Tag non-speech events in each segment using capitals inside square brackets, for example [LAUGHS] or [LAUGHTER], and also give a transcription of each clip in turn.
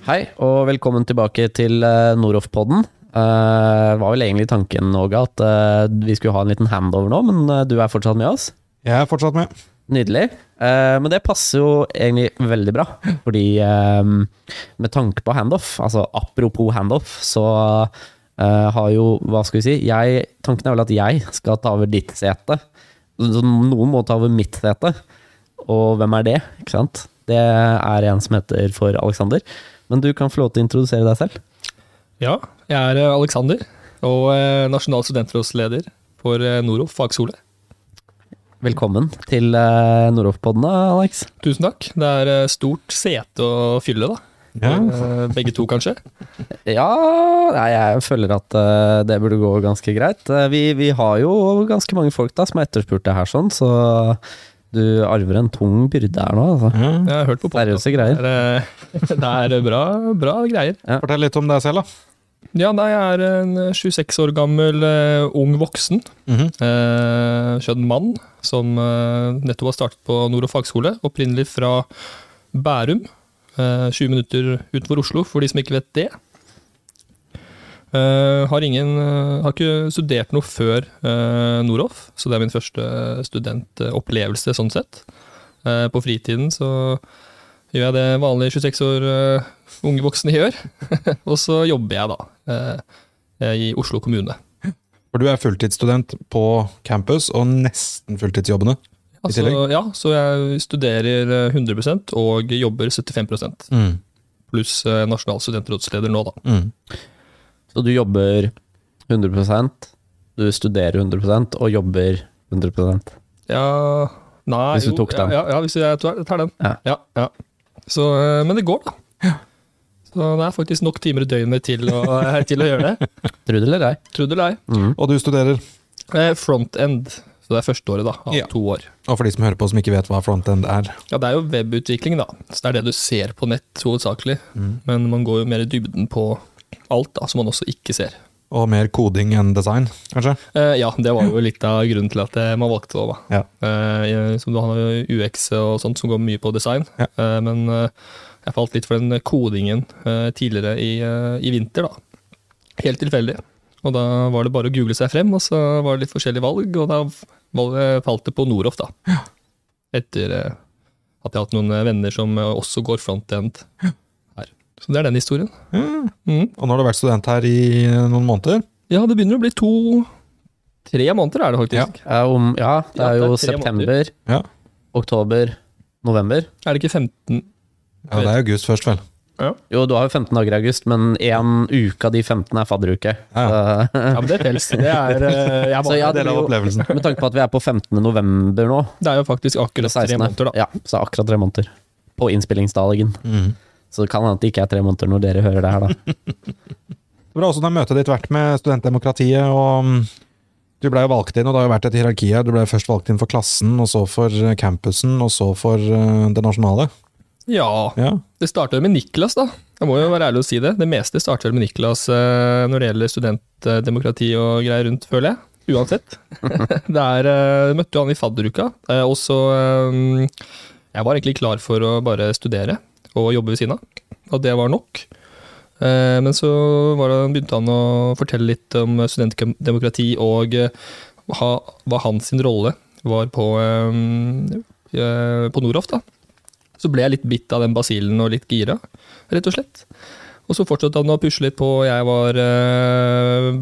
Hei, og velkommen tilbake til uh, Noroff-podden. Uh, var vel egentlig tanken, Åge, at uh, vi skulle ha en liten handover nå, men du er fortsatt med oss. Jeg er fortsatt med. Nydelig. men det passer jo egentlig veldig bra, fordi med tanke på handoff, altså apropos handoff, så har jo, hva skal vi si jeg, Tanken er vel at jeg skal ta over ditt sete. Noen må ta over mitt sete. Og hvem er det? Ikke sant? Det er en som heter for Alexander. Men du kan få lov til å introdusere deg selv. Ja, jeg er Aleksander, Alexander, og eh, nasjonal studentrådsleder for eh, Noroff fagskole. Velkommen til Noroff-podden, Alex. Tusen takk. Det er stort sete å fylle, da. Ja. Begge to, kanskje? Ja, jeg føler at det burde gå ganske greit. Vi, vi har jo ganske mange folk da som har etterspurt det her, sånn, så du arver en tung byrde her nå, altså. Ja. Jeg har hørt på Seriøse greier. Det er, [LAUGHS] det er bra, bra, greier. Ja. Fortell litt om deg selv, da. Ja, nei, jeg er en 26 år gammel uh, ung voksen. Mm -hmm. uh, skjønn mann som uh, nettopp har startet på Nord- og fagskole. Opprinnelig fra Bærum. 20 minutter utenfor Oslo, for de som ikke vet det. Uh, har, ingen, uh, har ikke studert noe før uh, Noroff, så det er min første studentopplevelse sånn sett. på fritiden så gjør jeg det vanlige 26 år unge voksne gjør. [LAUGHS] og så jobber jeg da i Oslo kommune. For du er fulltidsstudent på campus og nesten fulltidsjobbene? Altså, ja, så jeg studerer 100% og jobber 75 mm. Pluss nasjonal studentrådsleder nå, da. Mm. Så du jobber 100% du studerer 100% og jobber 100% Ja Nei Hvis du tok den? Ja, ja, hvis jeg tar den. Ja. ja, ja. Så, eh, men det går, da. Så det er faktisk nok timer i døgnet til å, eh, [LAUGHS] til å gjøre det. Tro det eller ei. Tro det eller ei. Mm. Og du studerer? Frontend. Så det er første året da, av ja. to år. Og for de som hører på som ikke vet hva front-end er? Ja, Det er jo webutvikling, da. Så det er det du ser på nett hovedsakelig. Mm. Men man går jo mer i dybden på alt da, som man også ikke ser. Og mer koding enn design, kanskje? Eh, ja, det var jo litt av grunnen til at eh, man valgte det. da. Ja. Eh, som du har UX og sånt som går mye på design, ja. eh, men eh, jeg falt litt for den kodingen eh, tidligere i, i, vinter. da. Helt tilfeldig. Og da var det bare å google seg frem, og så var det litt forskjellige valg, og da falt det på Noroff, da. Ja. Etter at jeg har hatt noen venner som også går frontend. Ja. Så det er den historien. Mm. Mm. Og nå har du vært student her i noen måneder? Ja, det begynner å bli to Tre måneder er det faktisk. Ja, om, ja det er jo det er september, ja. oktober, november. Er det ikke 15 Ja, det er august først, vel. Ja. Jo, du har jo 15 dager i august, men én uke av de 15 er fadderuke. Ja. ja, men det tels. Det er eh, jeg [LAUGHS] bare, ja, del av opplevelsen. Med tanke på at vi er på 15. november nå. Det er jo faktisk akkurat tre måneder, da. Ja, så akkurat tre måneder. På innspillingsdagen. Mm. Så det kan hende at det ikke er tre måneder når dere hører det her, da. [LAUGHS] det var også da møtet ditt vært med studentdemokratiet? og mm, Du blei jo valgt inn, og det har jo vært et hierarki her. Du blei først valgt inn for klassen, og så for eh, campusen, og så for eh, det nasjonale. Ja, ja. det starta med Niklas, da. Jeg må jo være ærlig og si det. Det meste starter med Niklas eh, når det gjelder studentdemokrati og greier rundt, føler jeg. Uansett. [LAUGHS] Der møtte jo han i fadderuka, og så Jeg var egentlig klar for å bare studere og jobbe ved siden av. Og det var nok. Eh, men så begynte han å fortelle litt om studentdemokrati og eh, hva hans rolle var på, eh, på Noroff. Så ble jeg litt bitt av den basillen og litt gira, rett og slett. Og så fortsatte han å pushe litt på, og jeg var,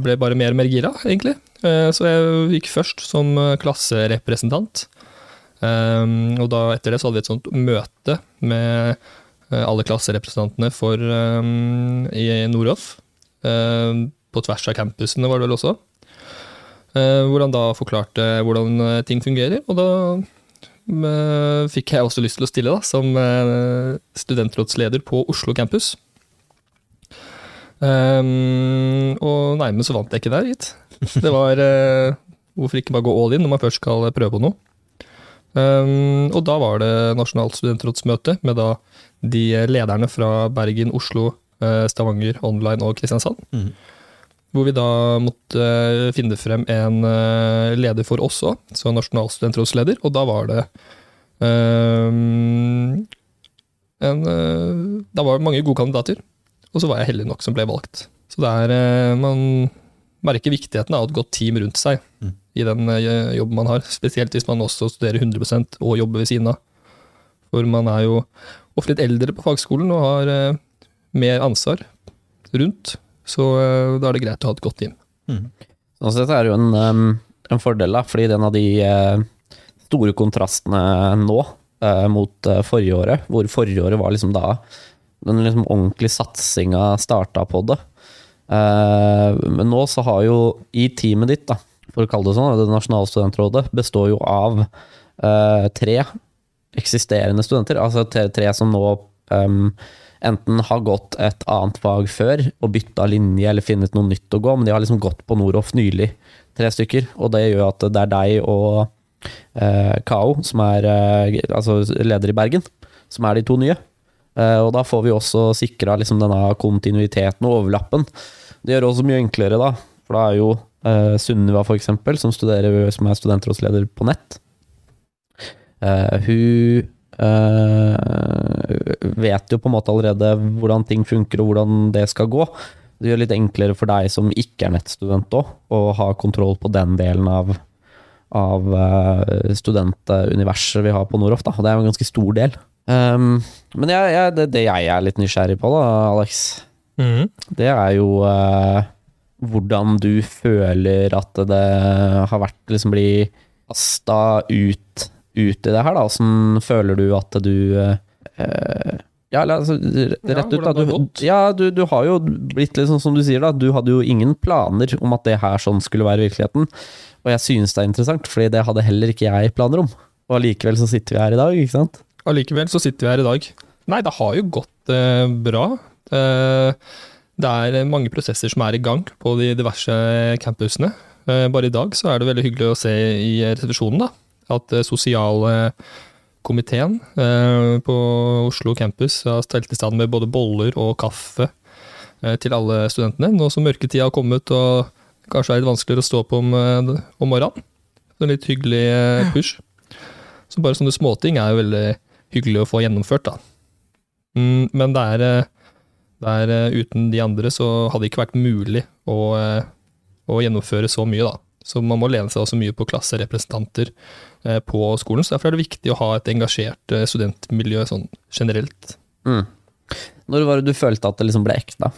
ble bare mer og mer gira, egentlig. Så jeg gikk først som klasserepresentant. Og da etter det så hadde vi et sånt møte med alle klasserepresentantene for um, i Noroff. Uh, på tvers av campusene, var det vel også. Uh, hvor han da forklarte hvordan ting fungerer. Og da uh, fikk jeg også lyst til å stille, da, som studentrådsleder på Oslo campus. Um, og men så vant jeg ikke der, gitt. Det var Hvorfor ikke bare gå all in når man først skal prøve på noe? Um, og da var det nasjonalt studentrådsmøte med da de lederne fra Bergen, Oslo, eh, Stavanger, Online og Kristiansand. Mm. Hvor vi da måtte eh, finne frem en eh, leder for oss òg, så nasjonal studentrådsleder. Og da var det um, En, eh, det mange gode kandidater, og så var jeg heldig nok som ble valgt. Så er eh, Man merker viktigheten av et godt team rundt seg Mm. i den jobben man har. Spesielt hvis man også studerer 100% og jobber ved siden av. For man er jo ofte litt eldre på fagskolen og har eh, mer ansvar rundt. Så eh, da er det greit å ha et godt team. Mm. Altså, dette er jo en, um, en fordel, da, fordi den av de uh, store kontrastene nå uh, mot uh, forrige året, hvor forrige året var liksom da den liksom ordentlige satsinga starta på det. Men nå så har jo i teamet ditt, da, for å kalle det sånn, det nasjonale studentrådet, består jo av tre eksisterende studenter, altså tre, som nå um, enten har gått et annet fag før og bytta linje eller funnet noe nytt å gå, men de har liksom gått på Noroff nylig, tre stykker. Og det gjør at det er deg og eh, Kao, som er eh, altså leder i Bergen, som er de to nye. Eh, og da får vi også sikra liksom denne kontinuiteten og overlappen. Det gjør det også mye enklere, da. For da er jo eh, Sunniva, for eksempel, som, studerer, som er studentrådsleder på nett. Eh, hun eh, vet jo på en måte allerede hvordan ting funker og hvordan det skal gå. Det gjør det litt enklere for deg som ikke er nettstudent òg, å ha kontroll på den delen av, av eh, studentuniverset vi har på Noroff. Det er jo en ganske stor del. Um, men jeg, jeg, det, det jeg er litt nysgjerrig på, da, Alex, det er jo uh, hvordan du føler at det har vært liksom bli kasta ut, ut i det her, da. Åssen føler du at du eh, Ja, altså, rett ut, da. Du, ja, du, du har jo blitt litt sånn som du sier, da. Du hadde jo ingen planer om at det her sånn skulle være virkeligheten. Og jeg synes det er interessant, fordi det hadde heller ikke jeg planer om. Og allikevel så sitter vi her i dag, ikke sant? Allikevel så sitter vi her i dag. Nei, det har jo gått eh, bra. Eh, det er mange prosesser som er i gang på de diverse campusene. Eh, bare i dag så er det veldig hyggelig å se i resepsjonen da, at sosiale sosialkomiteen eh, på Oslo campus har stelt i stand med både boller og kaffe eh, til alle studentene. Nå som mørketida har kommet og kanskje er litt vanskeligere å stå opp om, eh, om morgenen. Så en litt hyggelig eh, push. Så bare sånne småting er jo veldig hyggelig å få gjennomført, da. Mm, men det er, eh, det er eh, uten de andre så hadde det ikke vært mulig å, eh, å gjennomføre så mye, da. Så man må lene seg også mye på klasserepresentanter eh, på skolen. Så derfor er det viktig å ha et engasjert eh, studentmiljø sånn generelt. Mm. Når var det du følte at det liksom ble ekte?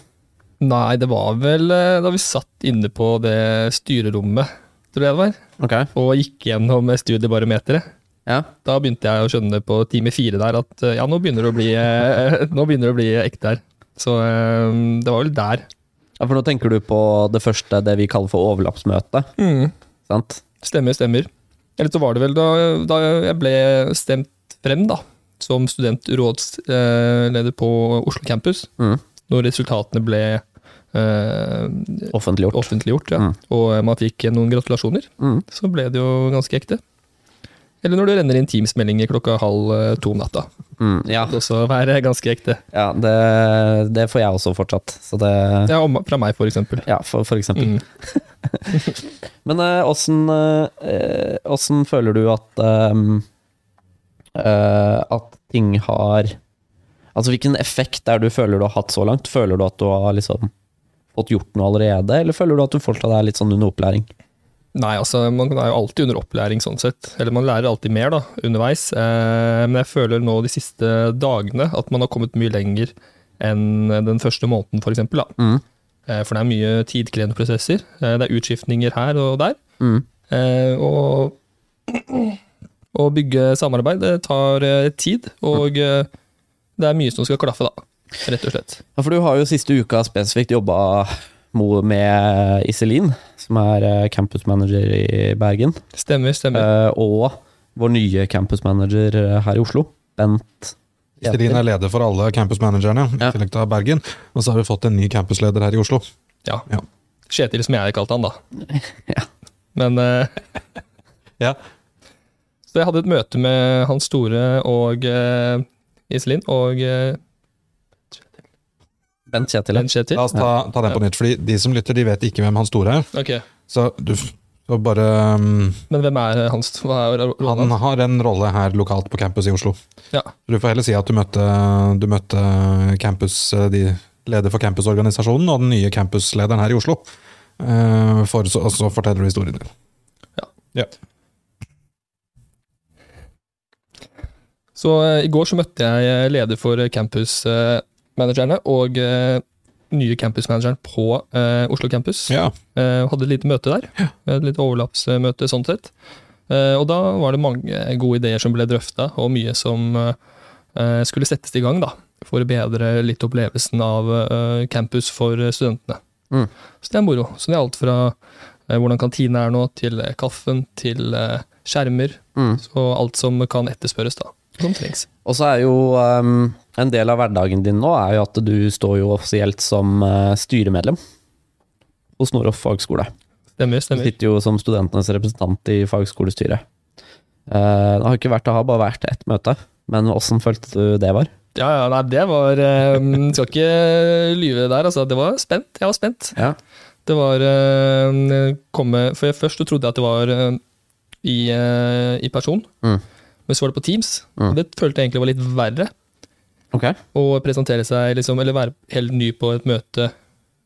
Nei, det var vel eh, da vi satt inne på det styrerommet, tror jeg det var, okay. og gikk gjennom studiebarometeret. ja. Da begynte jeg å skjønne på time fire der at ja, nå begynner det å bli, [LAUGHS] nå begynner det å bli ekte her. Så det var vel der. Ja, for nå tenker du på det første, det vi kaller for overlappsmøte, sant? Stemmer, stemmer. Eller så var det vel da, da jeg ble stemt frem da, som studentrådsleder på Oslo campus, Mm. når resultatene ble eh, Offentliggjort. offentliggjort, ja. Mm. og man fikk noen gratulasjoner, Mm. så ble det jo ganske ekte. Eller når du renner inn Teams-meldinger klokka halv eh, to om natta. Mm, ja, Det også være ganske ekte. ja det, det får jeg også fortsatt. Så det Ja, om- fra meg, for eksempel. Ja, for, for eksempel. Mm. [LAUGHS] Men eh, åssen øh, føler du at eh, At ting har Altså hvilken effekt er det du føler du har hatt så langt? Føler du at du har liksom fått gjort noe allerede, eller føler du at du fortsatt er litt sånn under opplæring? Nei, altså, man er jo alltid under opplæring sånn sett. Eller man lærer alltid mer da, underveis. Eh, men jeg føler nå de siste dagene at man har kommet mye lenger enn den første måneden, for eksempel. Da. Mm. Eh, for det er mye tidkrevende prosesser. Eh, det er utskiftninger her og der. Mm. Eh, og å bygge samarbeid, det tar tid. Og mm. det er mye som skal klaffe, da. Rett og slett. Ja, for du har jo siste uka spesifikt jobba med Iselin, som er campus campusmanager i Bergen. Stemmer, stemmer. Eh, og vår nye campusmanager manager her i Oslo, Bent Iselin er leder for alle campusmanagerne, Ja. i tillegg til Bergen. Og så har vi fått en ny campusleder her i Oslo. Ja. Ja. Kjetil, som jeg kalte han, da. [LAUGHS] Ja. Men uh, [LAUGHS] Ja. Så jeg hadde et møte med Hans Store og uh, Iselin og eh, Bent Kjetil. Bent Kjetil. La oss ta, ta den på nytt, fordi de som lytter, de vet ikke hvem han store er. Ok, Så du, får bare um, Men hvem er hans hva er Han har en rolle her lokalt på campus i Oslo. Ja. Du får heller si at du møtte, du møtte campus, de leder for campusorganisasjonen og den nye campuslederen her i Oslo. Uh, For så, og så forteller du historien din. Ja. ja. Så eh, i går så møtte jeg eh, leder for campusmanagerne og eh, nye campusmanageren på eh, Oslo campus. Ja. Eh, hadde et lite møte der. Et litt overlappsmøte sånn sett. Og da var det mange gode ideer som ble drøfta, og mye som skulle settes i gang da, for å bedre litt opplevelsen av campus for studentene. Mm. Så det er moro. Så det er alt fra hvordan kantina er nå, til kaffen, til skjermer, Mm. og alt som kan etterspørres, da. Som trengs. Og så er jo um, en del av hverdagen din nå er jo at du står jo offisielt som uh, styremedlem hos Noroff fagskole. Stemmer, stemmer. Du sitter jo som studentenes representant i fagskolestyret. Uh, det har ikke vært, det har bare vært ett møte, men åssen følte du det var? Ja, ja, nei, det var eh, Skal ikke lyve der, altså. Det var spent. Jeg var spent. Ja. Det var eh, komme For jeg først trodde jeg at det var eh, i, eh, i person, Mm. men så var det på Teams. Mm. Det følte jeg egentlig var litt verre. Ok. Og presentere seg, liksom, eller være helt ny på et møte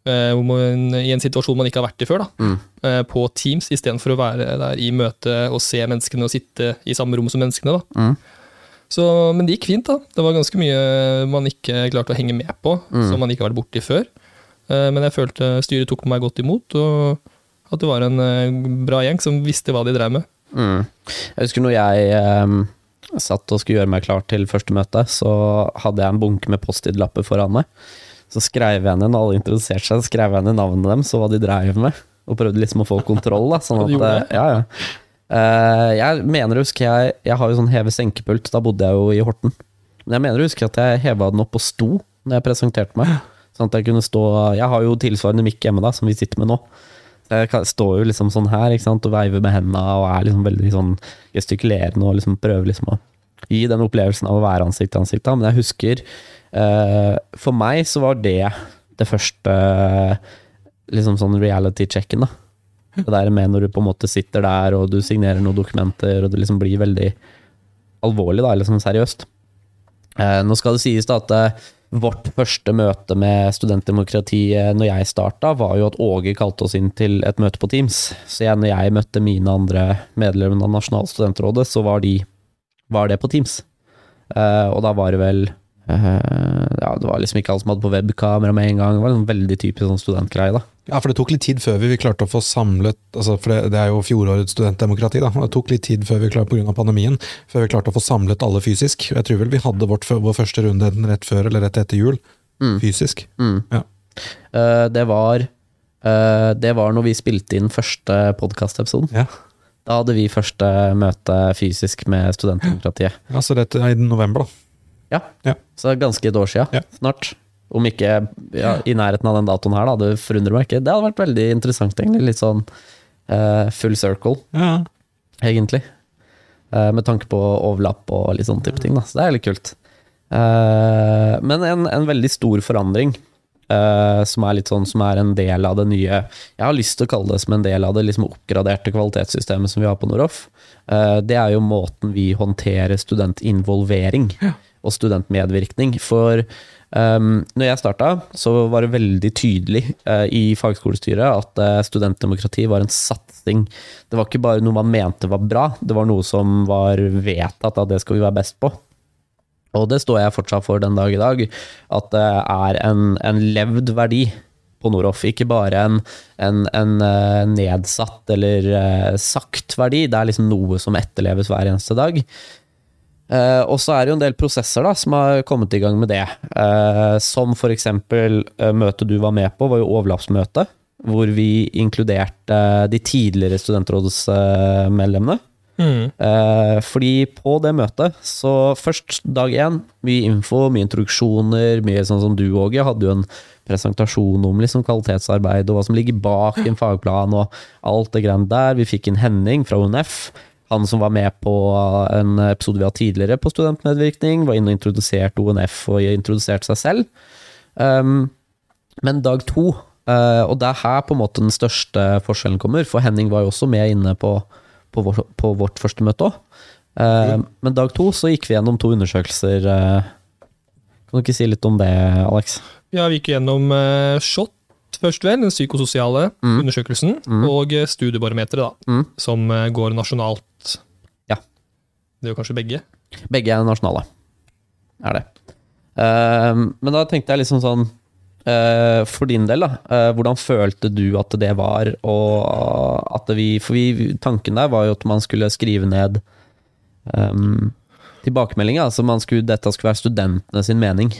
eh, man, i en situasjon man ikke har vært i før, da, Mm. eh, på Teams, istedenfor å være der i møte og se menneskene og sitte i samme rom som menneskene. da. Mm. Så, men det gikk fint, da. Det var ganske mye man ikke klarte å henge med på, Mm. som man ikke har vært borti før. Eh, Men jeg følte styret tok meg godt imot, og at det var en eh, bra gjeng som visste hva de drev med. Mm. Jeg husker når jeg um, satt og skulle gjøre meg klar til første møte, så hadde jeg en bunke med Post-It-lapper foran meg. Så skrev jeg ned, når alle introduserte seg, skrev jeg ned navnene dem, så hva de dreiv med. Og prøvde liksom å få kontroll. da sånn [LAUGHS] at? Ja, ja. Eh, jeg mener å huske jeg, jeg har jo sånn heve-senkepult, da bodde jeg jo i Horten. Men jeg mener å huske at jeg heva den opp og sto når jeg presenterte meg. Sånn at jeg kunne stå Jeg har jo tilsvarende mikk hjemme, da, som vi sitter med nå. Jeg står jo liksom sånn her ikke sant? og veiver med hendene og er liksom veldig sånn gestikulerende og liksom prøver liksom å gi den opplevelsen av å være ansikt til ansikt. Men jeg husker uh, For meg så var det det første liksom sånn reality-checken. da. Det der med når du på en måte sitter der og du signerer noen dokumenter og det liksom blir veldig alvorlig, da, eller sånn seriøst. Uh, nå skal det sies da at eh, vårt første møte med studentdemokratiet når jeg starta, var jo at Åge kalte oss inn til et møte på Teams. Så jeg, når jeg møtte mine andre medlemmer av Nasjonalt studentrådet, så var, de, var det på Teams. Uh, og da var det vel uh, Ja, det var liksom ikke alle som hadde på webkamera med en gang. Det var en veldig typisk sånn studentgreie, da. Ja, for det tok litt tid før vi klarte å få samlet altså For det, det er jo fjorårets studentdemokrati, da. Det tok litt tid før vi klarte, pga. pandemien, før vi klarte å få samlet alle fysisk. Jeg tror vel vi hadde vårt, vår første runde enten rett før eller rett etter jul, Mm. fysisk. Mm. Ja. Uh, det var uh, Det var når vi spilte inn første podkastepisoden. Ja. Da hadde vi første møte fysisk med studentdemokratiet. Ja, så rett i november, da. Ja. Ja. Så ganske et år sia, Ja. snart. Om ikke ja, i nærheten av den datoen her, da. Det forundrer meg ikke. Det hadde vært veldig interessant, egentlig. Litt sånn uh, full circle, Ja. egentlig. Uh, med tanke på overlapp og litt sånn type ting, da. Så det er litt kult. Uh, men en, en veldig stor forandring, som er litt sånn som er en del av det nye Jeg har lyst til å kalle det som en del av det liksom oppgraderte kvalitetssystemet som vi har på Noroff. Det er jo måten vi håndterer studentinvolvering og studentmedvirkning. For um, når jeg starta, så var det veldig tydelig uh, i fagskolestyret at uh, studentdemokrati var en satsing. Det var ikke bare noe man mente var bra, det var noe som var vedtatt at det skal vi være best på. Og det står jeg fortsatt for den dag i dag, at det er en, en levd verdi på Noroff. Ikke bare en, en, en eh, nedsatt eller sagt verdi, det er liksom noe som etterleves hver eneste dag. Eh, og så er det jo en del prosesser da, som har kommet i gang med det. Uh, som for eksempel eh, møtet du var med på, var jo overlappsmøtet. Hvor vi inkluderte de tidligere studentrådsmedlemmene. Eh, fordi på det møtet, så først dag én, mye info, mye introduksjoner, mye sånn som du, Åge, hadde jo en presentasjon om liksom kvalitetsarbeid og hva som ligger bak en fagplan og alt det greiene der. Vi fikk inn Henning fra ONF. Han som var med på en episode vi hadde tidligere på studentmedvirkning, var inne og introduserte ONF og introduserte seg selv. Um, men dag to Uh, og det er her på en måte den største forskjellen kommer, for Henning var jo også med inne på, på, vår, på vårt første møte òg. Uh, mm. Men dag to så gikk vi gjennom to undersøkelser. Uh, kan du ikke si litt om det, Alex? Ja, vi gikk gjennom SHOT først, vel. Den psykososiale mm. undersøkelsen. Mm. Og studiebarometeret, da. Mm. Som går nasjonalt. Ja. Det jo kanskje begge? Begge er nasjonale. Er det. men da tenkte jeg liksom sånn Uh, for din del, da. Uh, hvordan følte du at det var? Og at vi, for vi, tanken der var jo at man skulle skrive ned um, tilbakemeldinger. Altså skulle, dette skulle være studentene sin mening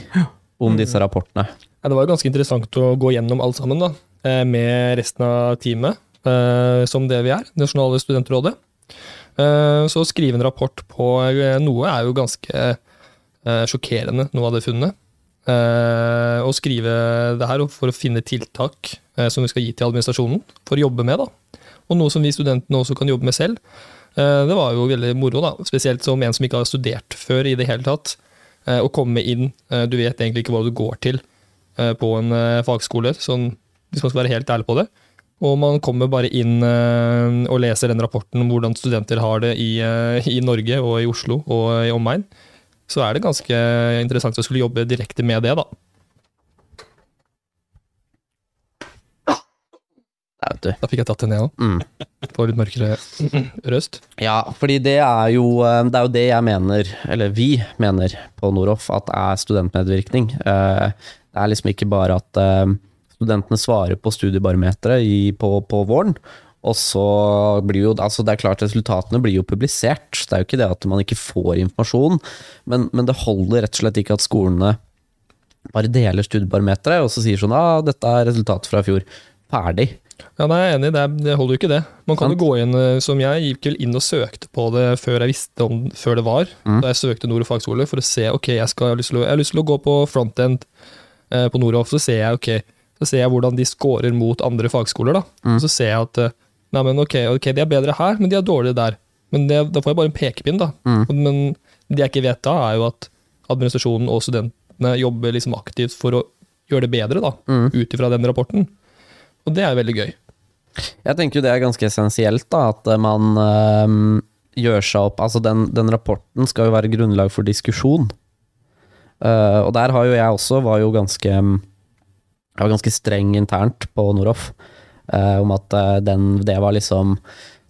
om mm. disse rapportene. Ja, det var ganske interessant å gå gjennom alt sammen da, eh, med resten av teamet, uh, som det vi er. Nasjonale studentrådet. så å skrive en rapport på noe er jo ganske sjokkerende, noe av det funnet. Å skrive det her for å finne tiltak som vi skal gi til administrasjonen for å jobbe med. da. Og noe som vi studentene også kan jobbe med selv. Det var jo veldig moro, da. spesielt som en som ikke har studert før i det hele tatt. Å komme inn, du vet egentlig ikke hva du går til på en fagskole, sånn, hvis man skal være helt ærlig på det. Og man kommer bare inn og leser den rapporten om hvordan studenter har det i, i Norge og i Oslo og i omegn så er det ganske interessant å skulle jobbe direkte med det, da. Da fikk jeg tatt det ned òg. Mm. På litt mørkere [LAUGHS] røst. Ja, fordi det er, jo, eh, det er jo det jeg mener, eller vi mener på Noroff, at er studentmedvirkning. Det er liksom ikke bare at eh, studentene svarer på studiebarometeret på, på våren, og så blir jo altså Det er klart resultatene blir jo publisert. Det er jo ikke det at man ikke får informasjon, men, men det holder rett og slett ikke at skolene bare deler studiebarometeret og så sier sånn ah, dette er resultatet fra i fjor. Ferdig. Ja, nei, Jeg er enig, det, det holder jo ikke det. Man kan jo gå inn, eh, som jeg gikk vel inn og søkte på det før jeg visste om før det var. Mm. Da jeg søkte Nord fagskole for å se ok, jeg, skal, jeg, har lyst til å, lyst til å gå på frontend på Noroff, så ser jeg ok, så ser jeg hvordan de scorer mot andre fagskoler. da. Mm. Så ser jeg at eh, Nei, men ok, ok, de er bedre her, men de er dårligere der. Men det, da får jeg bare en pekepinn, da. Mm. Men det jeg ikke vet da, er jo at administrasjonen og studentene jobber liksom aktivt for å gjøre det bedre, da, mm. ut ifra den rapporten. Og det er veldig gøy. Jeg tenker jo det er ganske essensielt, da, at man øh, gjør seg opp Altså, den, den, rapporten skal jo være grunnlag for diskusjon. Uh, og der har jo jeg også var jo ganske Jeg var ganske streng internt på Noroff. Uh, om at uh, den, det var liksom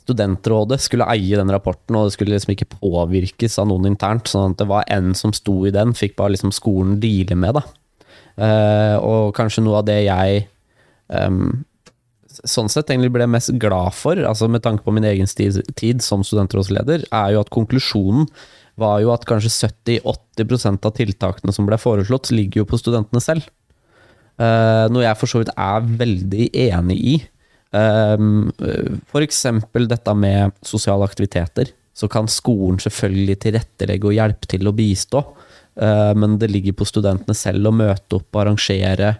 Studentrådet skulle eie den rapporten, og det skulle liksom ikke påvirkes av noen internt. Sånn at det var en som sto i den, fikk bare liksom skolen deale med, da. Uh, og kanskje noe av det jeg um, sånn sett egentlig ble mest glad for, altså med tanke på min egen tid, tid som studentrådsleder, er jo at konklusjonen var jo at kanskje 70-80% av tiltakene som ble foreslått, ligger jo på studentene selv. Uh, noe jeg for så vidt er veldig enig i. Um, F.eks. dette med sosiale aktiviteter. Så kan skolen selvfølgelig tilrettelegge og hjelpe til å bistå, uh, men det ligger på studentene selv å møte opp og arrangere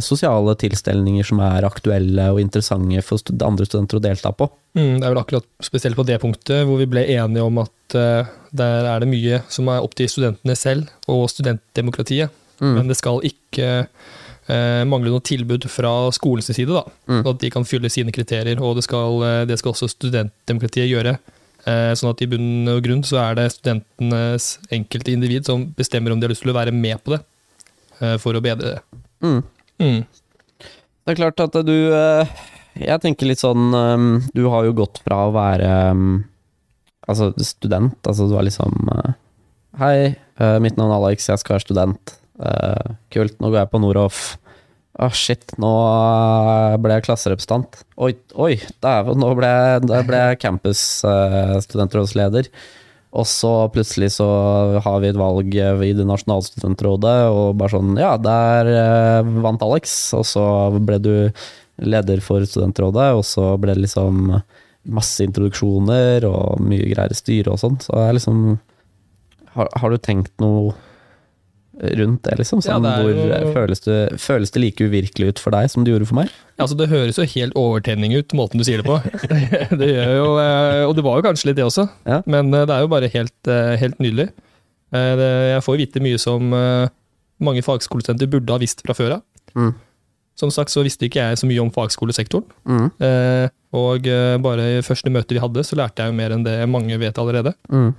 sosiale tilstelninger som er aktuelle og interessante for andre studenter å delta på. Mm, det er vel akkurat spesielt på det punktet hvor vi ble enige om at uh, der er det mye som er opp til studentene selv og studentdemokratiet, mm. men det skal ikke uh, mangle noe tilbud fra skolens side. da, mm. At de kan fylle sine kriterier. og Det skal, eh, det skal også studentdemokratiet gjøre. Eh, sånn at i bunn og grunn så er det studentenes enkelte individ som bestemmer om de har lyst til å være med på det, eh, for å bedre det. Mm. Mm. Det er klart at du eh, Jeg tenker litt sånn eh, Du har jo gått fra å være altså student, altså du er liksom Hei, mitt navn er Alex, jeg skal være student. Kult, nå går jeg på Noroff. Å, oh, shit, nå ble jeg klasserepresentant. Oi, oi dæven, nå ble jeg campusstudentrådsleder. Uh, og så plutselig så har vi et valg i det nasjonale studentrådet, og bare sånn Ja, der uh, vant Alex, og så ble du leder for studentrådet, og så ble det liksom masse introduksjoner og mye greier i styret og sånn. Så jeg liksom har, har du tenkt noe rundt det, liksom? Sånn, ja, det hvor, føles, det, føles, det, like uvirkelig ut for deg som det gjorde for meg? Ja, altså Det høres jo helt overtenning ut, måten du sier det på. [LAUGHS] det gjør jo, eh, Og det var jo kanskje litt det også, ja. men eh, det er jo bare helt, eh, helt nydelig. Jeg får vite mye som mange fagskolestudenter burde ha visst fra før av. Mm. Som sagt så visste ikke jeg så mye om fagskolesektoren. Mm. Eh, og eh, bare i første møte vi hadde, så lærte jeg jo mer enn det mange vet allerede. Mm.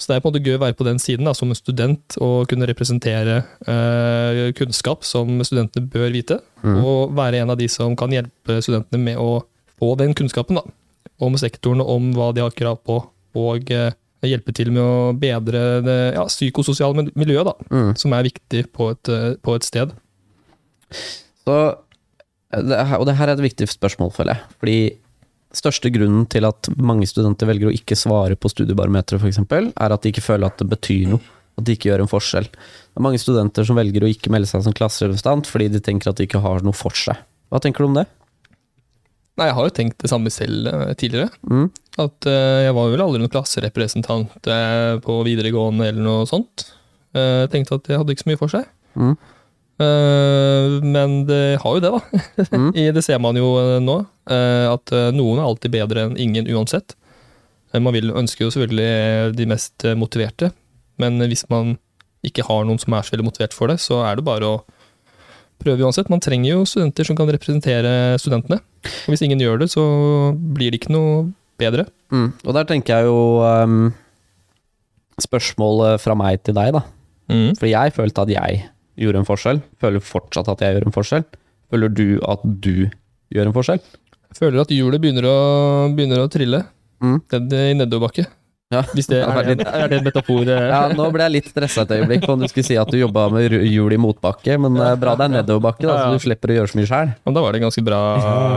Så det er på en måte gøy å være på den siden da, som en student og kunne representere eh, kunnskap som studentene bør vite. Mm. Og være en av de som kan hjelpe studentene med å få den kunnskapen da, om sektoren og om hva de har krav på. Og eh, hjelpe til med å bedre det ja, psykososiale miljøet, da, Mm. som er viktig på et, eh, på et sted. Så, eh, og det her er et viktig spørsmål, føler jeg. Fordi største grunnen til at mange studenter velger å ikke svare på studiebarometeret, f.eks., er at de ikke føler at det betyr noe. At de ikke gjør en forskjell. Det er mange studenter som velger å ikke melde seg som klasserepresentant fordi de tenker at de ikke har noe for seg. Hva tenker du om det? Nei, Jeg har jo tenkt det samme selv eh, tidligere. Mm. At uh, jeg var vel aldri noen klasserepresentant eh, på videregående eller noe sånt. Jeg tenkte at det hadde ikke så mye for seg. Mm. Eh, men det har jo det, da. [LAUGHS] Mm. Det ser man jo eh, nå. eh, At noen er alltid bedre enn ingen uansett. Man vil ønsker jo selvfølgelig de mest motiverte, men hvis man ikke har noen som er så veldig motivert for det, så er det bare å prøve uansett. Man trenger jo studenter som kan representere studentene. Og hvis ingen gjør det, så blir det ikke noe bedre. Mm. Og der tenker jeg jo um, Spørsmålet fra meg til deg, da. Mm. For jeg følte at jeg gjorde en forskjell. Føler fortsatt at jeg gjør en forskjell. Føler du at du gjør en forskjell? Jeg føler at hjulet begynner å, begynner å trille Mm. Den i nedoverbakke. Ja. Hvis det [LAUGHS] er, det- er det en metafor? eh? Ja, nå ble jeg litt stressa et øyeblikk på om du skulle si at du jobba med hjul i motbakke, men eh, bra det er nedoverbakke, da, så du slipper å gjøre så mye sjøl. Da var det en ganske bra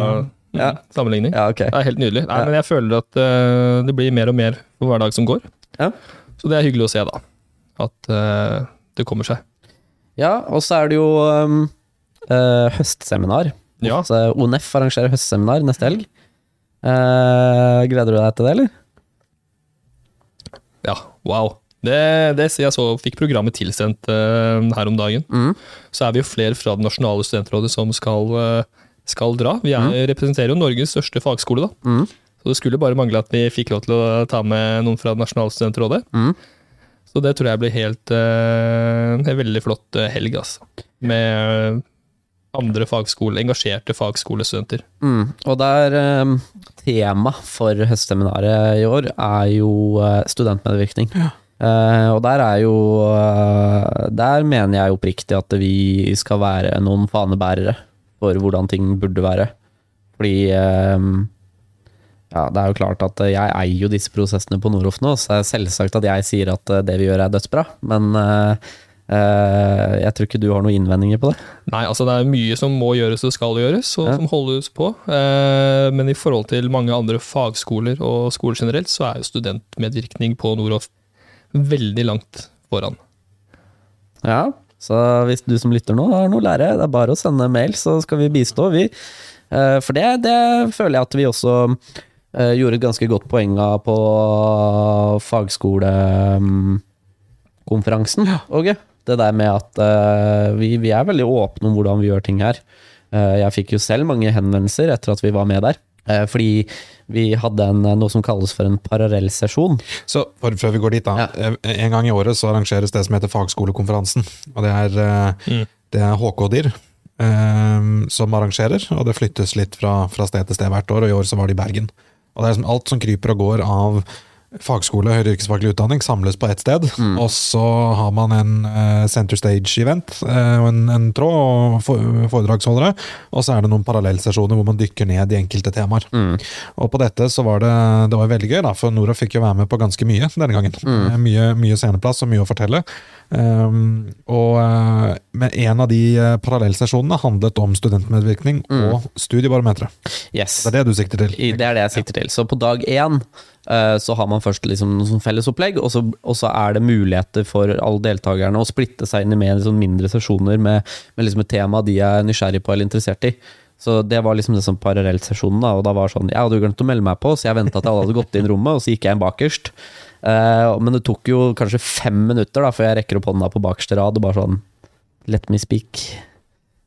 [LAUGHS] Ja. sammenligning. Ja, okay. Det er helt nydelig. Nei, men jeg føler at uh, det blir mer og mer for hver dag som går. Ja. Så det er hyggelig å se, da. At uh, det kommer seg. Ja, og så er det jo um, uh, høstseminar. Ja. Så ONF arrangerer høstseminar neste helg. Uh, gleder du deg til det, eller? Ja, wow. Det, det jeg så fikk programmet tilsendt uh, her om dagen. Mm. Så er vi jo flere fra det nasjonale studentrådet som skal, eh, skal dra. Vi er, representerer jo Norges største fagskole, da. Mm. Så det skulle bare mangle at vi fikk lov til å ta med noen fra det nasjonale studentrådet. Mm. Så det tror jeg blir helt uh, en veldig flott eh, helg, altså. Med andre fagskole, engasjerte fagskolestudenter. Mm. Og der um, tema for høstseminaret i år er jo eh, studentmedvirkning. Uh, og der er jo uh, Der mener jeg oppriktig at vi skal være noen fanebærere for hvordan ting burde være. Fordi eh, ja, det er jo klart at jeg eier jo disse prosessene på Noroff nå, så er selvsagt at jeg sier at eh, det vi gjør er dødsbra. Men Uh, eh, jeg tror ikke du har noen innvendinger på det. Nei, altså det er mye som må gjøres og skal gjøres, og Ja. som holdes på. Uh, men i forhold til mange andre fagskoler og skoler generelt, så er jo studentmedvirkning på Noroff veldig langt foran. Ja, så hvis du som lytter nå har noe å lære, det er bare å sende mail, så skal vi bistå. Vi. Eh, For det, det føler jeg at vi også eh, gjorde et ganske godt poeng av på fagskolekonferansen, Åge. Det der med at eh, vi, vi er veldig åpne om hvordan vi gjør ting her. Eh, Jeg fikk jo selv mange henvendelser etter at vi var med der. Eh, Fordi vi hadde en, noe som kalles for en parallellsesjon. Så for, før vi går dit, da. Ja. eh, En gang i året så arrangeres det som heter Fagskolekonferansen. Og det er, eh, Mm. det er HK-DIR eh, som arrangerer, og det flyttes litt fra, fra sted til sted hvert år, og i år så var det i Bergen. Og det er liksom alt som kryper og går av fagskole, høyere yrkesfaglig utdanning, samles på ett sted. Og så har man en uh, center stage-event eh, og en, en tråd og foredragsholdere. Og så er det noen parallellsesjoner hvor man dykker ned i enkelte temaer. Og på dette så var det, det var veldig gøy, da, for Nora fikk jo være med på ganske mye denne gangen. Mm. Mye, mye sceneplass og mye å fortelle. Um, og uh, en av de eh, parallellsesjonene handlet om studentmedvirkning og studiebarometeret. Yes. Det er det du sikter til? Det er det jeg sikter til. Så på dag én eh, så har man først liksom noe sånn felles og så, og så er det muligheter for alle deltakerne å splitte seg inn i mer liksom mindre sesjoner med, med liksom et tema de er nysgjerrig på eller interessert i. Så det var liksom det som parallellsesjonen, da, og da var sånn Jeg hadde jo glemt å melde meg på, så jeg venta til alle hadde gått inn rommet, og så gikk jeg inn bakerst. Eh, men det tok jo kanskje fem minutter da før jeg rekker opp hånda på bakerste rad og bare sånn Let me speak.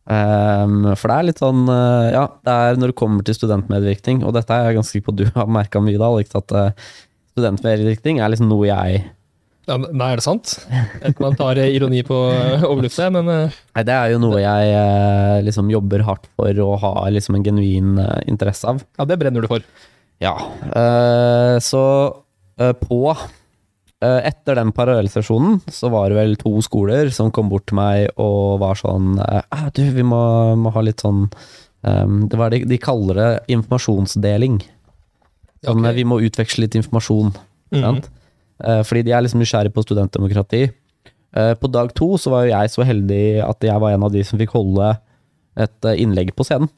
Ehm, for det er litt sånn uh, Ja, det er når det kommer til studentmedvirkning, og dette er jeg ganske sikker på at du [LAUGHS] har merka mye, da, liksom at uh, studentmedvirkning er liksom noe jeg Ja, nei, er det sant? At man tar ironi på [LAUGHS] overluftet, men uh... Nei, det er jo noe jeg liksom jobber hardt for å ha liksom en genuin interesse av. Ja, det brenner du for. Ja. så på etter den parallellsesjonen så var det vel to skoler som kom bort til meg og var sånn ah, Du, vi må, må ha litt sånn um, det var de, de kaller det informasjonsdeling. Sånn, okay. Vi må utveksle litt informasjon. Mm -hmm. Eh, fordi de er liksom nysgjerrig på studentdemokrati. Eh, på dag to så var jo jeg så heldig at jeg var en av de som fikk holde et eh, innlegg på scenen.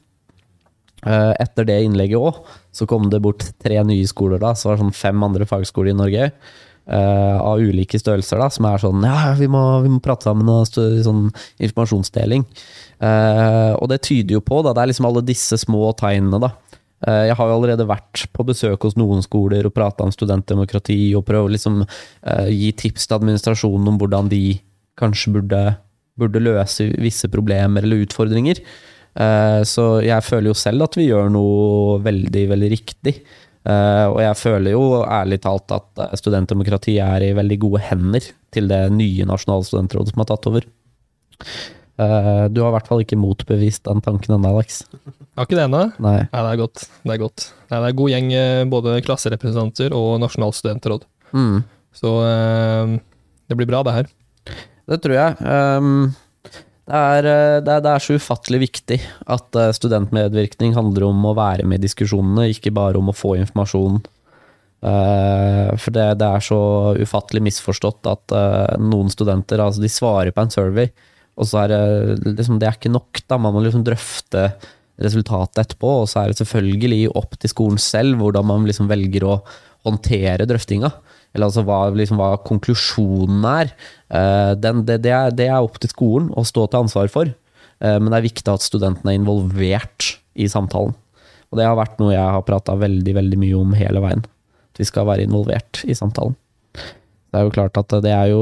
Etter det innlegget òg, så kom det bort tre nye skoler da, så var det sånn fem andre fagskoler i Norge. Av ulike størrelser, da, som er sånn Ja, vi må, vi må prate sammen og sånn informasjonsdeling. og det tyder jo på, da, det er liksom alle disse små tegnene, da Eh, jeg har jo allerede vært på besøk hos noen skoler og prata om studentdemokrati, og prøvd å liksom, uh, gi tips til administrasjonen om hvordan de kanskje burde, burde løse visse problemer eller utfordringer. Uh, så jeg føler jo selv at vi gjør noe veldig, veldig riktig. Uh, og jeg føler jo ærlig talt at studentdemokrati er i veldig gode hender til det nye nasjonale studentrådet som har tatt over. Uh, du har i hvert fall ikke motbevist den tanken ennå, Alex. Har ikke det ennå? Nei. Nei, det er godt. Det er godt. Nei, det er god gjeng, eh, både klasserepresentanter og nasjonalt studentråd. Mm. Så det blir bra, det her. Det tror jeg. Um, det, er, det, er, det, er, så ufattelig viktig at studentmedvirkning handler om å være med i diskusjonene, ikke bare om å få informasjon. Uh, for det, det, er så ufattelig misforstått at noen studenter altså de svarer på en survey og så er det liksom, det er ikke nok, da. Man må liksom drøfte resultatet etterpå, og så er det selvfølgelig opp til skolen selv hvordan man liksom velger å håndtere drøftinga. Eller altså hva, liksom, hva konklusjonen er. Uh, den, det, det, er. det, er. opp til skolen å stå til ansvar for. Uh, men det er viktig at studentene er involvert i samtalen. Og det har vært noe jeg har prata veldig, veldig mye om hele veien. At vi skal være involvert i samtalen. Det er jo klart at det er jo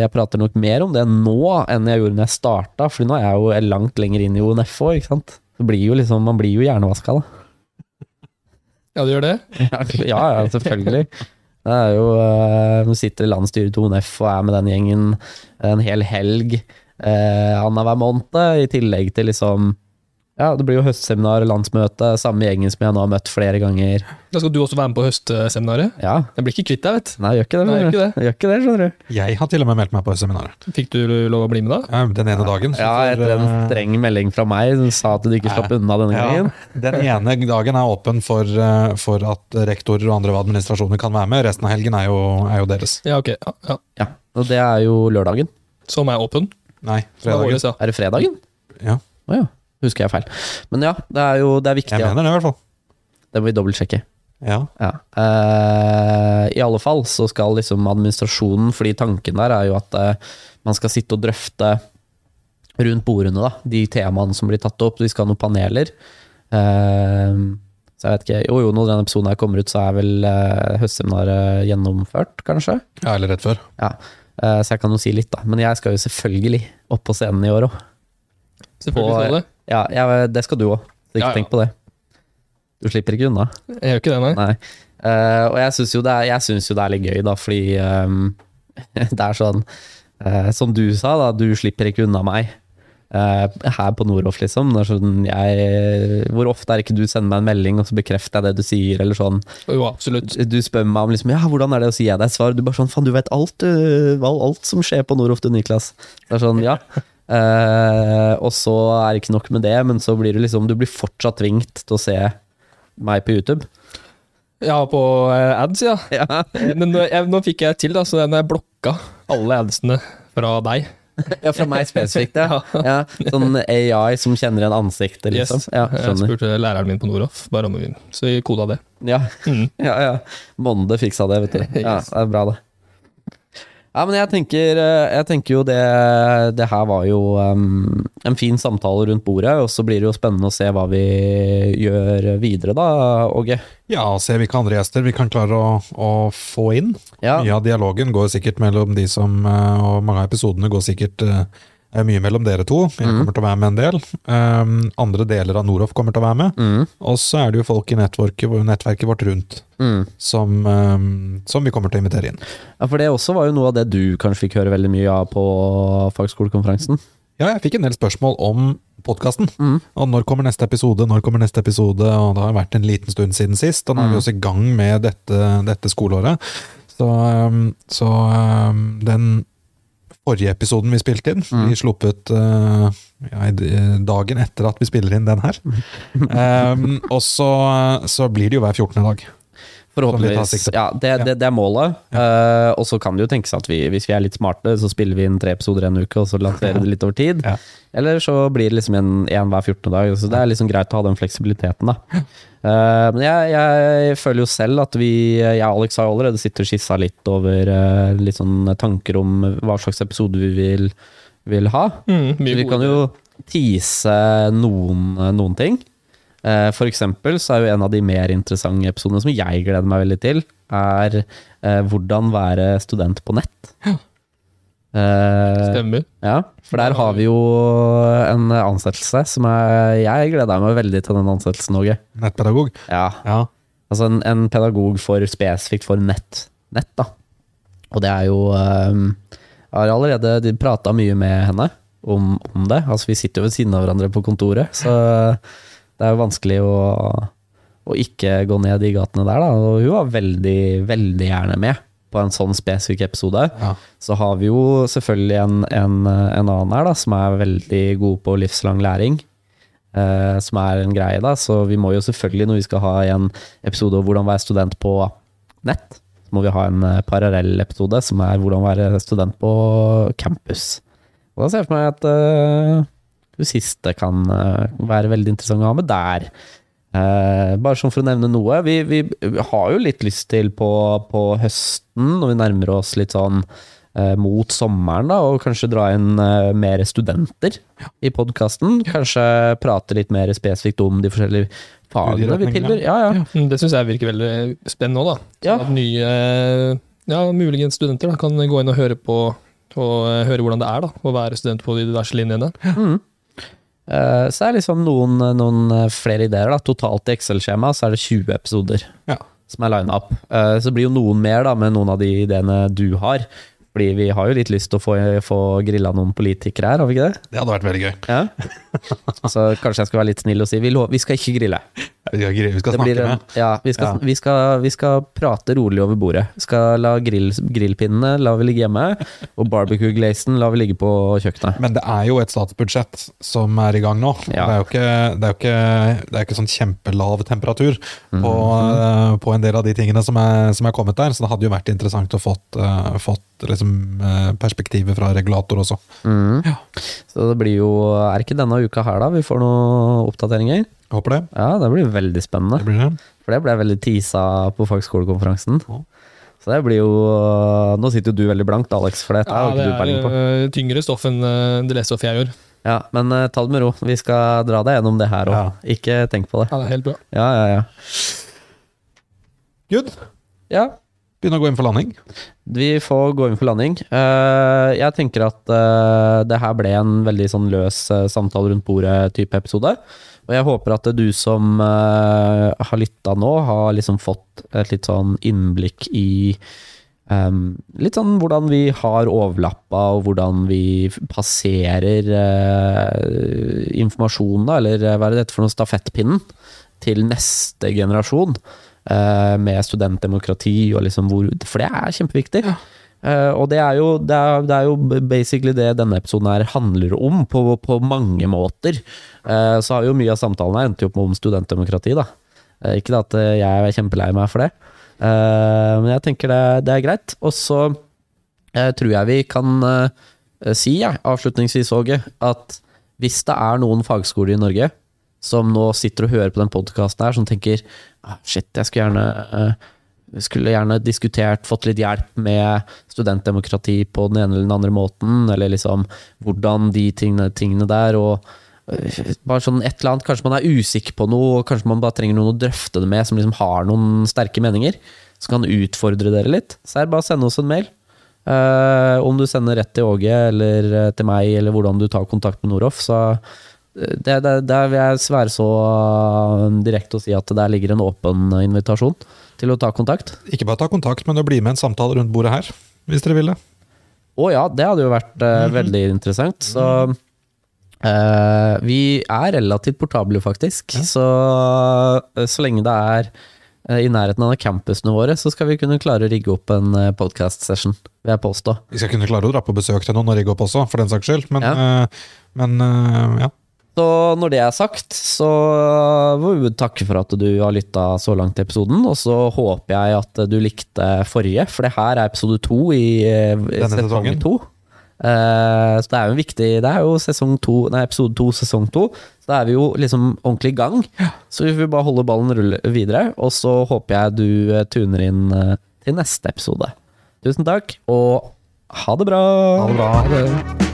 Jeg prater nok mer om det nå enn jeg gjorde når jeg starta, for nå er jeg jo langt lenger inn i ONF òg, ikke sant. Blir liksom, man blir jo hjernevaska, da. Ja, du gjør det? [LAUGHS] ja, ja, selvfølgelig. Det er jo Nå sitter i landsstyret til ONF og er med den gjengen en hel helg eh, annenhver måned, i tillegg til liksom ja, det blir jo høstseminar, landsmøte, samme gjengen som jeg nå har møtt flere ganger. Da skal du også være med på høstseminaret? Ja. Jeg blir ikke kvitt deg, vet du. Nei, jeg gjør ikke det. Nei, gjør ikke det. Jeg gjør ikke det, skjønner du. Jeg har til og med meldt meg på høstseminaret. Fikk du lov å bli med da? Ja, Den ene dagen. Ja, etter en streng melding fra meg som sa at du ikke slapp unna denne ja, gangen. Den ene dagen er åpen for, eh, for, at rektorer og andre administrasjoner kan være med, resten av helgen er jo, er jo deres. Ja, ok. Ja, ja. ja, Og det er jo lørdagen. Som er åpen? Nei, fredagen. Er det fredagen? Ja. Oh, ja. Husker jeg feil. Men ja, det er jo det er viktig. Jeg mener det, i hvert fall. Det må vi dobbeltsjekke. Ja. ja. Uh, I alle fall så skal liksom administrasjonen, fordi tanken der er jo at uh, man skal sitte og drøfte rundt bordene, da, de temaene som blir tatt opp. De skal ha noen paneler. Uh, så jeg vet ikke, Jo, jo, når denne episoden her kommer ut, så er vel høstseminaret gjennomført, kanskje? Ja, eller rett før. Ja, Så jeg kan jo si litt, da. Men jeg skal jo selvfølgelig opp på scenen i år òg. Selvfølgelig skal det. Ja, ja, det skal du òg. Ikke ja, ja. tenk på det. Du slipper ikke unna. Jeg gjør ikke det, nei. nei. Uh, og jeg syns jo, jo, det er litt gøy, da, fordi um, [LAUGHS] det er sånn uh, Som du sa, da, du slipper ikke unna meg. Uh, her på Noroff, liksom. Sånn, jeg, hvor ofte er ikke du sender meg en melding, og så bekrefter jeg det du sier, eller sånn. Jo, absolutt. Du, spør meg om liksom, ja, hvordan er det å si jeg deg svar. Du bare sånn, faen, du vet alt, du, alt som skjer på Noroff, du, Niklas. Det er sånn, ja. Uh, og så er det ikke nok med det, men så blir du liksom Du blir fortsatt tvingt til å se meg på YouTube. Ja, på uh, ads, ja. [LAUGHS] ja. men men jeg, nå fikk jeg til, da, så den blokka alle adsene fra deg. [LAUGHS] ja, fra meg spesifikt, ja. [LAUGHS] ja. Sånn AI som kjenner en ansikt, liksom. Yes. Ja, jeg spurte læreren min på Noroff, bare om så jeg koda det. Ja, mm. ja. ja. Monde fiksa det, vet du. Ja, det er bra, det. Ja, men jeg tenker, eh, jeg tenker jo det, det her var jo um, en fin samtale rundt bordet, og så blir det jo spennende å se hva vi gjør videre da, Åge. Ja, se hvilke andre gjester vi kan klare å, å få inn. Ja. Mye av dialogen går sikkert mellom de som, eh, og mange av episodene går sikkert Det er mye mellom dere to. Jeg Mm. kommer til å være med en del. Um, andre deler av Noroff kommer til å være med. Mm. Og så er det jo folk i nettverket, nettverket vårt rundt Mm. som, um, som vi kommer til å invitere inn. Ja, for det også var jo noe av det du kanskje fikk høre veldig mye av på fagskolekonferansen. Ja, jeg fikk en del spørsmål om podkasten. Mm. Og når kommer neste episode, når kommer neste episode? Og det har vært en liten stund siden sist, og nå er vi Mm. også i gang med dette, dette skoleåret. Så, um, så den forrige episoden vi spilte inn, Mm. Vi sluppet uh, ja, dagen etter at vi spiller inn den her. [LAUGHS] um, og så, så blir det jo hver 14. dag. Forhåpentligvis. Ja, det, det, det er målet. Uh, og så kan det jo tenkes at vi, hvis vi er litt smarte, så spiller vi inn tre episoder en uke, og så lanserer det litt over tid. Eller så blir det liksom en, en hver 14. dag. Så det er liksom greit å ha den fleksibiliteten, da. Uh, men jeg, jeg føler jo selv at vi, jeg og Alex har jo allerede sittet og skissa litt over uh, litt sånn tanker om hva slags episode vi vil, vil ha. Mm, Så vi kan jo tease noen, noen ting. Eh, For eksempel så er jo en av de mer interessante episodene som jeg gleder meg veldig til, er eh, hvordan være student på nett. Ja. [GASPS] Eh, Stemmer. ja, for der har vi jo en ansettelse som er Jeg gleder meg veldig til den ansettelsen, Åge. Nettpedagog. Ja, Ja. altså en, en pedagog for spesifikt for nett, nett da. Og det er jo eh, Jeg har allerede prata mye med henne om, om det. Altså Vi sitter jo ved siden av hverandre på kontoret, så det er jo vanskelig å, å ikke gå ned i gatene der, da. Og hun var veldig, veldig gjerne med på en sånn spesifikk episode. Ja. Så har vi jo selvfølgelig en, en, en annen her da, som er veldig god på livslang læring. eh, som er en greie, da. Så vi må jo selvfølgelig, når vi skal ha en episode om hvordan være student på nett, så må vi ha en eh, parallell episode som er hvordan være student på campus. Og da ser jeg for meg at uh, det siste kan eh, være veldig interessant å ha med der. Eh, bare sånn for å nevne noe. Vi, vi har jo litt lyst til på, på høsten, når vi nærmer oss litt sånn eh, mot sommeren, da, og kanskje dra inn eh, mer studenter i podkasten. Kanskje prate litt mer spesifikt om de forskjellige fagene vi tilbyr. Ja, ja. Mm, Det syns jeg virker veldig spennende òg, da. Ja. Sånn At nye, ja, muligens studenter da, kan gå inn og høre på og eh, høre hvordan det er da, å være student på de diverse linjene. Mm. Eh, så er det liksom noen, noen eh, flere ideer. da Totalt i Excel-skjema så er det 20 episoder Ja. som er lina opp. Eh, så blir jo noen mer da med noen av de ideene du har. Fordi vi har jo litt lyst til å få, få grilla noen politikere her, har vi ikke det? Det hadde vært veldig gøy. Ja. [LAUGHS] Så kanskje jeg skal være litt snill og si vi, lov, vi skal ikke grille. Vi skal, vi skal Det snakke en, med ja, vi, skal, Ja. Vi, skal, vi skal prate rolig over bordet. Skal la grill, grillpinnene la vi ligge hjemme, og barbecue-glazen la vi ligge på kjøkkenet. Men det er jo et statsbudsjett som er i gang nå. Ja. Det, er ikke, det, er ikke, det er jo ikke sånn kjempelav temperatur på, mm -hmm. på en del av de tingene som er, som er kommet der, så det hadde jo vært interessant å fått, uh, fått liksom, eh, perspektivet fra regulator også. Mm. Så det blir jo Er ikke denne uka her, da? Vi får noen oppdateringer? Jeg håper det. Ja, det blir veldig spennende. det blir det. For det ble veldig tisa på fagskolekonferansen. Ja. Så det blir jo Nå sitter jo du veldig blankt, Alex, for dette Ja, har det ikke du peiling på. er eh, tyngre stoff enn eh, det lesestoffet jeg gjør. Ja, Men uh, ta det med ro. Vi skal dra deg gjennom det her òg. Ja. Ikke tenk på det. Ja, det er helt bra. Ja, ja, ja. Good. ja. Begynne å gå inn for landing. Vi får gå inn for landing. Eh, jeg tenker at eh, det her ble en veldig sånn løs samtale rundt bordet-type episode. Og jeg håper at du som uh, har lytta nå, har liksom fått et litt sånn innblikk i um, litt sånn hvordan vi har overlappa, og hvordan vi passerer uh, informasjonen, da, eller eh, hva er det dette for noe, stafettpinnen, til neste generasjon Uh, med studentdemokrati og liksom hvor For det er kjempeviktig. Eh, og det er, jo, det, er, det er jo basically det denne episoden her handler om, på, på mange måter. Uh, så har jo mye av samtalen her endt opp med om studentdemokrati, da. Uh, ikke at jeg er kjempelei meg for det, men jeg tenker det, det er greit. Og så tror jeg vi kan si, ja, avslutningsvis, Åge, at hvis det er noen fagskoler i Norge som nå sitter og hører på den podkasten her, som tenker ah, shit, jeg skulle gjerne eh, skulle gjerne diskutert, fått litt hjelp med studentdemokrati på den ene eller den andre måten, eller liksom hvordan de tingene, tingene der, og øh, bare sånn et eller annet, Kanskje man er usikker på noe, og kanskje man bare trenger noen å drøfte det med, som liksom har noen sterke meninger, som kan utfordre dere litt. Så er det bare å sende oss en mail. Uh, om du sender rett til Åge eller uh, til meg, eller hvordan du tar kontakt med Noroff, så det, det, Der vil jeg svære så direkte å si at der ligger en åpen invitasjon til å ta kontakt. Ikke bare ta kontakt, men å bli med en samtale rundt bordet her, hvis dere vil det. Å ja, det hadde jo vært mm -hmm. veldig interessant. Så vi er relativt portable, faktisk. Ja. Så så lenge det er Eh, i nærheten av campusene våre, så skal vi kunne klare å rigge opp en eh, podcast-session, vil jeg påstå. Vi skal kunne klare å dra på besøk til noen og rigge opp også, for den saks skyld, men ja. Men, ja. Så når det er sagt, så vil vi takke for at du har lytta så langt til episoden. Og så håper jeg at du likte forrige, for det her er episode to i, i sesong to. Uh, så det er jo viktig Det er jo sesong to, nei, episode to, sesong to. Så da er vi jo liksom ordentlig i gang. Så vi får bare holde ballen rulle videre, og så håper jeg du uh, tuner inn til neste episode. Tusen takk, og ha det bra! Ha det bra. Ha det.